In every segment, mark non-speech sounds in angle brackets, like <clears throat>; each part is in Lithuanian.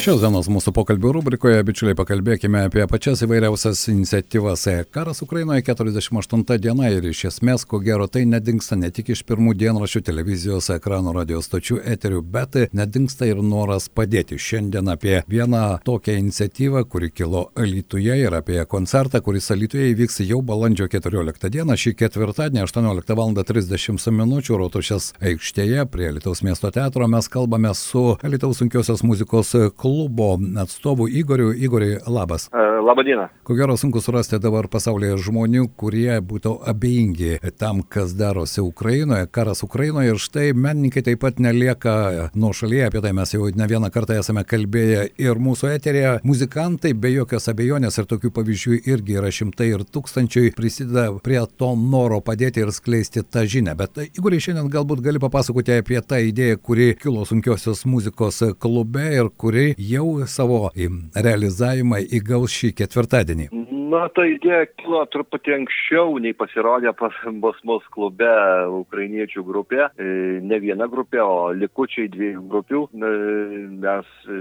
Šios dienos mūsų pokalbių rubrikoje, bičiuliai, pakalbėkime apie pačias įvairiausias iniciatyvas. Karas Ukrainoje 48 diena ir iš esmės, ko gero, tai nedingsta ne tik iš pirmų dienraščių, televizijos, ekranų, radio stočių, eterių, bet nedingsta ir noras padėti. Šiandien apie vieną tokią iniciatyvą, kuri kilo Alytuje ir apie koncertą, kuris Alytuje įvyks jau balandžio 14 dieną, šį ketvirtadienį 18 val. 30 min. Rotušės aikštėje prie Lietuvos miesto teatro mes kalbame su Lietuvos sunkiosios muzikos klubu klubo atstovu Igoriu. Igoriui, labas. Labą dieną. Ko gero sunku surasti dabar pasaulyje žmonių, kurie būtų abejingi tam, kas darosi Ukrainoje, karas Ukrainoje ir štai menininkai taip pat nelieka nuo šalyje, apie tai mes jau ne vieną kartą esame kalbėję ir mūsų eterėje. Muzikantai be jokios abejonės ir tokių pavyzdžių irgi yra šimtai ir tūkstančiai prisideda prie to noro padėti ir skleisti tą žinią. Bet Igoriai šiandien galbūt gali papasakoti apie tą idėją, kuri kilo sunkiosios muzikos klube ir kuri jau savo realizavimą įgaus šį ketvirtadienį. Na, ta idėja kilo truputį anksčiau, nei pasirodė pas, mus klube ukrainiečių grupė. E, ne viena grupė, o likučiai dviejų grupių. E, mes e,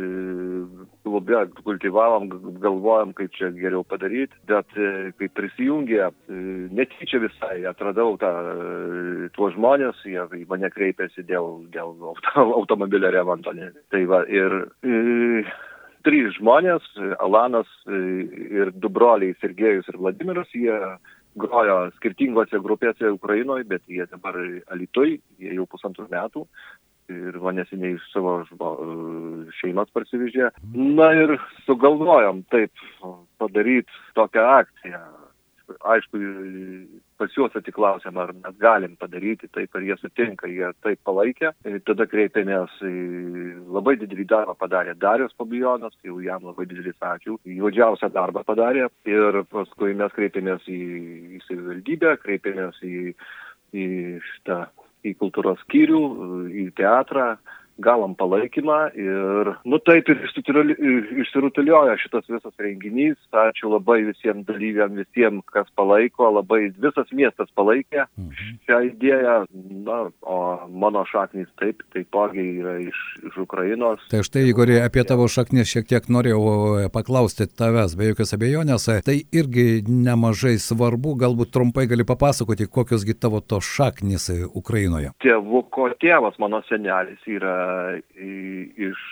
klube kultivavom, galvojom, kaip čia geriau padaryti, bet kai prisijungė, netyčia visai atradau tą, tuos žmonės, jie į mane kreipėsi dėl, dėl automobilio remonto. Tai va, ir trys žmonės, Alanas ir du broliai, Sergejus ir Vladimiras, jie grojo skirtingose grupėse Ukrainoje, bet jie dabar Alitoj, jie jau pusantrų metų ir va neseniai iš savo šeimas parsivežė. Na ir sugalvojom taip padaryti tokią akciją aišku, pas juos atsiklausėm, ar mes galim padaryti taip, ar jie sutinka, jie taip palaikė. Ir tada kreipėmės, labai didelį darbą padarė Darius Pabijonas, jau jam labai didelis ačiū, juodžiausią darbą padarė. Ir paskui mes kreipėmės į, į savivaldybę, kreipėmės į, į šitą į kultūros skyrių, į teatrą, gavom palaikymą ir, nu taip ir išsirutuliojo šitas visas renginys. Ačiū labai visiems dalyviam, visiems, kas palaiko, labai visas miestas palaikė mhm. šią idėją. Na, o mano šaknys taip, taipogi yra iš, iš Ukrainos. Tai štai, Igorė, apie tavo šaknis šiek tiek norėjau paklausti tavęs, be jokios abejonės. Tai irgi nemažai svarbu, galbūt trumpai gali papasakoti, kokiosgi tavo to šaknys Ukrainoje. Tėvuko tėvas, mano senelis, yra iš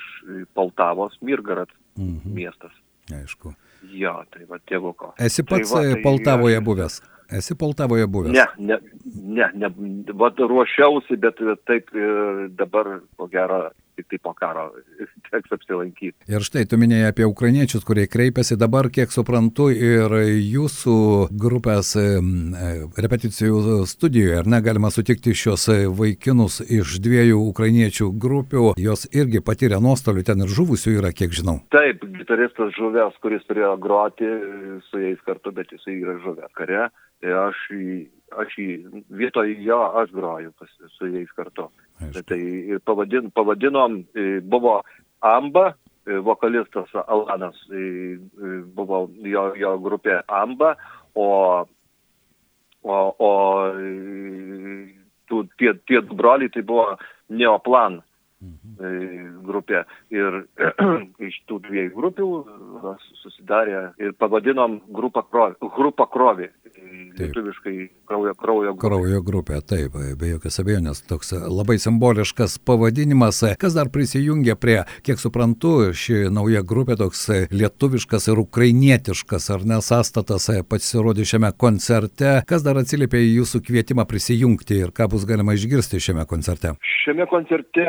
Poltavos, Mirgarad mhm. miestas. Aišku. Jo, tai va tėvuko. Esi tai pats tai va, tai Poltavoje buvęs? Esi Poltavoje buvęs? Ne, ne, ne, ne va, ruošiausi, bet taip dabar, ko gero, tik tai po karo <laughs> teks apsilankyti. Ir štai tu minėjai apie ukrainiečius, kurie kreipiasi dabar, kiek suprantu, ir jūsų grupės repeticijų studijoje, ar ne, galima sutikti šios vaikinus iš dviejų ukrainiečių grupių, jos irgi patyrė nuostolių, ten ir žuvusių yra, kiek žinau. Taip, gitaristas žuvęs, kuris turėjo groti su jais kartu, bet jisai yra žuvęs kare. Tai aš aš jį, vietoj jo aš groju pas, su jais kartu. Aišku. Tai ir pavadin, pavadinom, e, buvo Amba, e, vokalistas Alanas, e, buvo jo, jo grupė Amba, o, o, o tų, tie, tie du broliai tai buvo Neoplan mhm. grupė. Ir <clears throat> iš tų dviejų grupių susidarė ir pavadinom grupą Krovi. Grupą krovi lietuviškai kraujo, kraujo grupė. Kraujo grupė, taip, be jokios abejonės, toks labai simboliškas pavadinimas. Kas dar prisijungia prie, kiek suprantu, ši nauja grupė toks lietuviškas ir ukrainietiškas, ar ne, sąstatas pasirodė šiame koncerte. Kas dar atsiliepia į jūsų kvietimą prisijungti ir ką bus galima išgirsti šiame koncerte? Šiame koncerte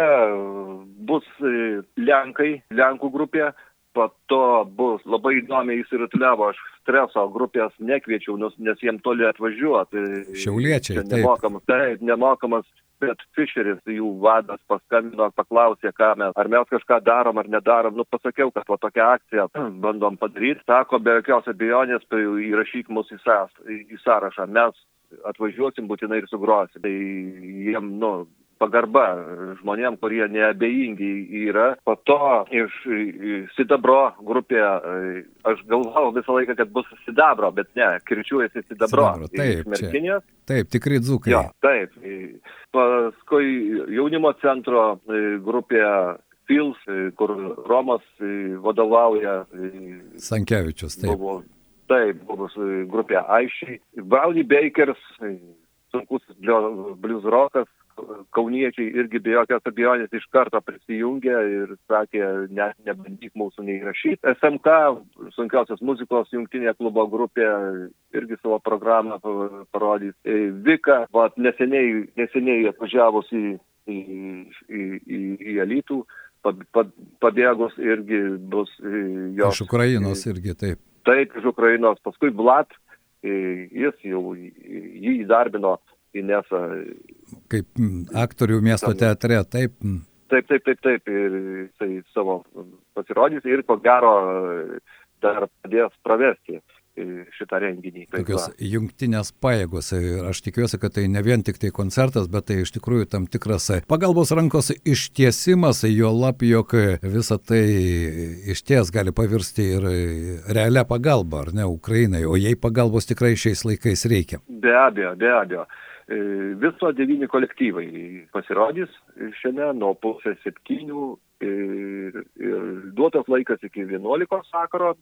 bus Lenkai, Lenkų grupė, po to bus labai įdomiai įsirutuliavo, aš streso grupės nekviečiau, nes, jiem toli atvažiuoti. Šiauliečiai. Nemokamas, taip, nemokamas, bet Fischeris, jų vadas, paskambino, paklausė, ką mes, ar mes kažką darom ar nedarom. Nu, pasakiau, kad po tokią akciją <clears throat> bandom padaryti. Sako, be jokios abejonės, tai įrašyk mus į, sąs, į sąrašą. Mes atvažiuosim būtinai ir sugrosim. Tai jiem, nu, pagarba žmonėm, kurie neabejingi yra. Po to iš Sidabro grupė, aš galvojau visą laiką, kad bus Sidabro, bet ne, kirčiuojasi Sidabro. Sidabro taip, merkinės. Taip, tikrai dzūkai. Jo, taip. Paskui jaunimo centro grupė Pils, kur Romas vadovauja. Sankevičius, taip. Buvo, taip, buvo grupė Aišiai. Brownie Bakers, sunkus blues rokas, kauniečiai irgi be jokios abejonės iš karto prisijungė ir sakė, ne, nebandyk mūsų neįrašyti. SMK, sunkiausios muzikos jungtinė klubo grupė, irgi savo programą parodys. E, Vika, va, neseniai, neseniai atvažiavus į, į, į, į, į Alytų, pabėgus irgi bus e, jo. Iš Ukrainos irgi taip. Taip, iš Ukrainos. Paskui Blat, e, jis jau jį įdarbino Inesą. Kaip aktorių miesto teatre, taip. Taip, taip, taip, taip. Ir jisai savo pasirodys ir ko gero dar padės pravesti šitą renginį. Tokios jungtinės pajėgos. Aš tikiuosi, kad tai ne vien tik tai koncertas, bet tai iš tikrųjų tam tikras pagalbos rankos ištiesimas, jo lap, jog visa tai išties gali pavirsti ir realią pagalbą, ar ne, Ukrainai, o jai pagalbos tikrai šiais laikais reikia. Be abejo, be abejo. E, viso devyni kolektyvai pasirodys šiame nuo pusės septynių ir, ir duotas laikas iki vienuolikos sakaro,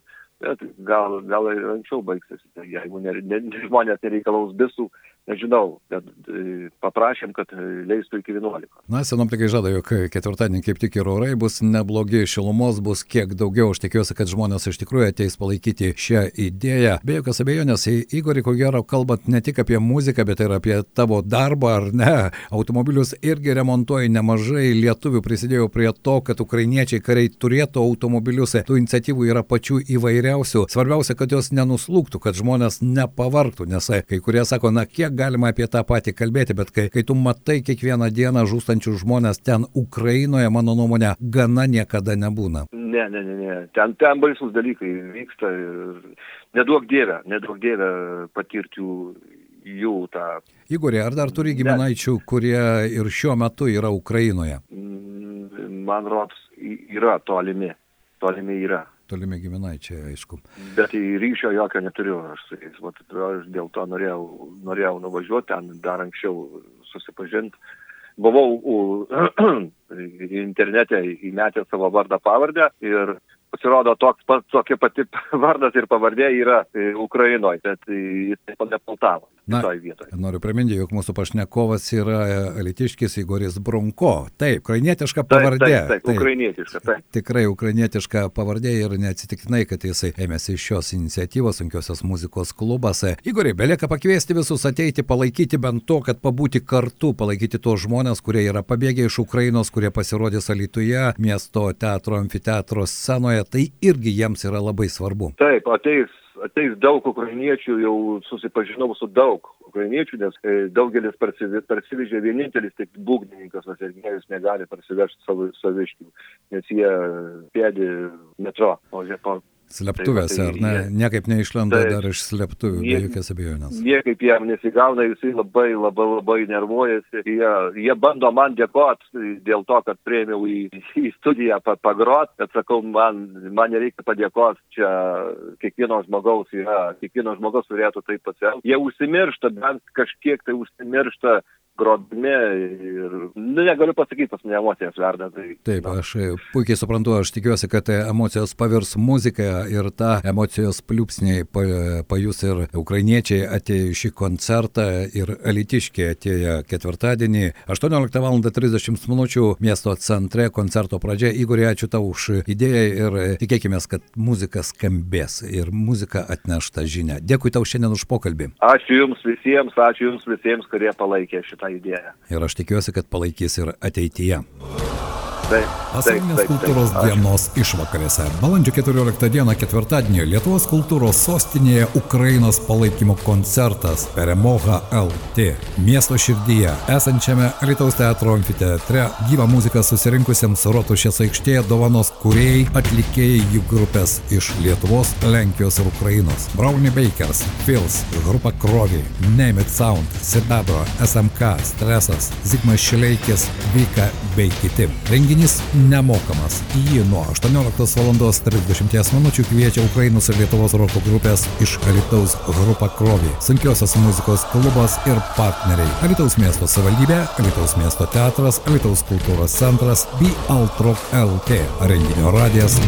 bet gal, gal ir anksčiau baigsis, jeigu ne, ne, žmonės nereikalaus bisų, nežinau, bet e, paprašėm, kad leistų iki 11. Na, sinoptikai žada, jog ketvirtadienį kaip tik ir orai bus neblogi, šilumos bus kiek daugiau, aš tikiuosi, kad žmonės iš tikrųjų ateis palaikyti šią idėją. Be jokios abejonės, Igori, ko gero, kalbant ne tik apie muziką, bet ir apie tavo darbą, ar ne, automobilius irgi remontuoji nemažai, lietuvių prisidėjo prie to, kad ukrainiečiai kariai turėtų automobilius, tų iniciatyvų yra pačių įvairiausių. Svarbiausia, kad jos nenuslūktų, kad žmonės nepavarktų, nes kai kurie sako, na kiek galima apie tą patį kalbėti, bet kai, kai tu matai kiekvieną dieną žūstančių žmonės ten Ukrainoje, mano nuomonė, gana niekada nebūna. Ne, ne, ne, ne. Ten, ten baisus dalykai vyksta ir nedaug dievę, nedaug dievę patirti jų tą. Igorė, ar dar turi giminaičių, kurie ir šiuo metu yra Ukrainoje? Mm, man rodos, yra tolimi. Tolimi yra tolimi giminaičiai, aišku. Bet ryšio jokio neturiu, aš vat, aš dėl to norėjau, norėjau nuvažiuoti ten dar anksčiau susipažinti. Buvau u, <clears throat> internete įmetę savo vardą pavardę ir pasirodo toks pats, tokia pati <laughs> vardas ir pavardė yra e, Ukrainoje, bet jis taip pat nepaltavo. Na, noriu priminti, jog mūsų pašnekovas yra Alitiškis Igoris Brunko. Taip, ukrainietiška pavardė. Taip, taip, taip, ukrainietiška, taip. Tikrai ukrainietiška pavardė ir neatsitiktinai, kad jisai ėmėsi šios iniciatyvos sunkiosios muzikos klubas. Igoriai, belieka pakviesti visus ateiti, palaikyti bent to, kad pabūti kartu, palaikyti tos žmonės, kurie yra pabėgę iš Ukrainos, kurie pasirodys Alituje, miesto teatro, amfiteatro scenoje. Tai irgi jiems yra labai svarbu. Taip, ateis ateis daug ukrainiečių, jau susipažinau su daug ukrainiečių, nes e, daugelis parsivežė vienintelis tik būgnininkas, o Sergejus negali parsivežti savo saviškių, nes jie pėdi metro, o jie Sleptuvėse, tai, ar ne? Jie, Niekaip neišlenda tai, dar iš sleptuvių, be jokios abejonės. Niekaip jam nesigauna, jisai labai, labai, labai nervuojasi. Jie, jie bando man dėkoti dėl to, kad prieimiau į, į studiją pagrot, bet sakau, man, man nereikia padėkoti, čia kiekvieno žmogaus yra, kiekvieno žmogaus turėtų taip pasielgti. Jie užsimiršta, bent kažkiek tai užsimiršta grodami ir nu, negaliu pasakyti, pas mane emocijos verda. Tai, Taip, na. aš puikiai suprantu, aš tikiuosi, kad emocijos pavirs muziką ir tą emocijos pliūpsnį pajus ir ukrainiečiai atėjo šį koncertą ir alitiškiai atėjo ketvirtadienį 18 val. 30 min. miesto centre koncerto pradžia. Igorė, ačiū tau už idėją ir tikėkime, kad muzika skambės ir muzika atneš tą žinią. Dėkui tau šiandien už pokalbį. Ačiū Jums visiems, ačiū Jums visiems, kurie palaikė šitą tą idėją. Ir aš tikiuosi, kad palaikys ir ateityje. Pasaulinės kultūros dienos išvakarėse. Balandžio 14 dieną ketvirtadienį Lietuvos kultūros sostinėje Ukrainos palaikymo koncertas Peremoha LT. Miesto širdyje, esančiame Lietuvos teatro amfiteatre, gyvą muziką susirinkusiems Rotušės aikštėje dovanos kuriejai, atlikėjai jų grupės iš Lietuvos, Lenkijos ir Ukrainos. Brownie Bakers, Fils, grupa Krovi, Name It Sound, Sidabro, SMK, Stresas, Zigmas Šileikis, Vika bei kiti. Renginys nemokamas. Į jį nuo 18 val. 30 min. kviečia Ukrainos ir Lietuvos roko grupės iš Alitaus grupa Krovi, sunkiosios muzikos klubas ir partneriai. Alitaus miesto savivaldybė, Alitaus miesto teatras, Alitaus kultūros centras bei Altrok LT renginio radijas.